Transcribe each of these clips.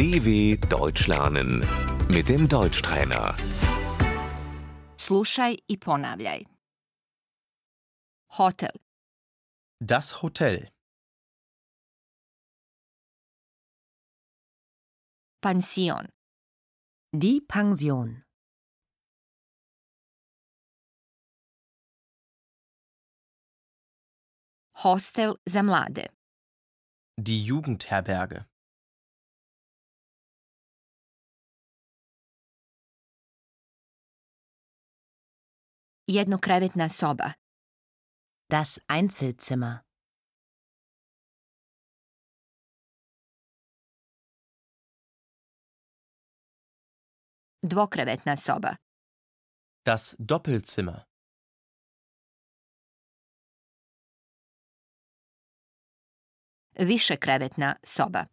DW Deutsch lernen mit dem Deutschtrainer. Slušaj i ponavljaj. Hotel, Das Hotel. pansion, Die Pension. hostel za mlade, Die Jugendherberge. Jednokrevetna soba, Das Einzelzimmer. dvokrevetna soba, Das Doppelzimmer. višekrevetna soba,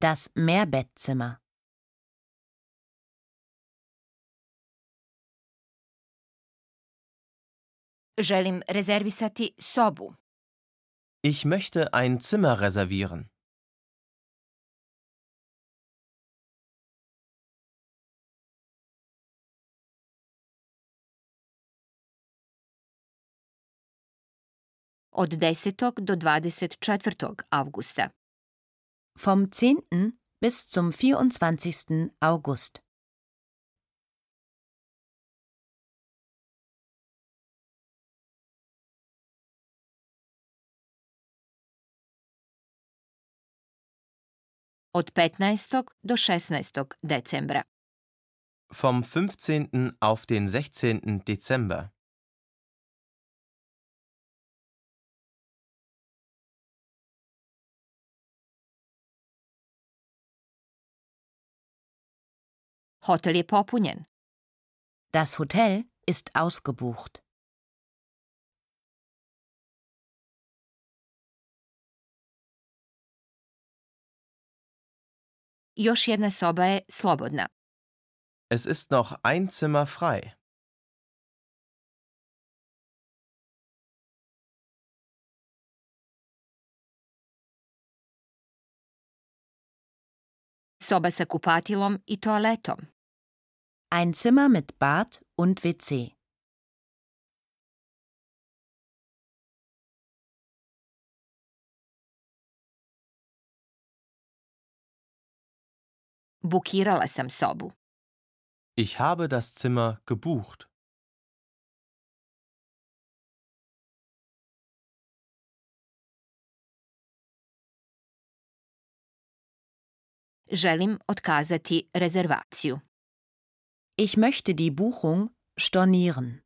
Das Mehrbettzimmer. Želim rezervisati sobu, Ich möchte ein Zimmer reservieren. od 10. do 24. avgusta. Vom 10. bis zum 24. August. Od 15. do 16. decembra. Vom 15. auf den 16. Dezember. Hotel je popunjen. Das Hotel ist ausgebucht. Još jedna soba je slobodna. Es ist noch ein Zimmer frei. Soba sa kupatilom i toaletom. Ein Zimmer mit Bad und WC. Bukirala sam sobu. Ich habe das Zimmer gebucht. Želim otkazati rezervaciju. Ich möchte die Buchung stornieren.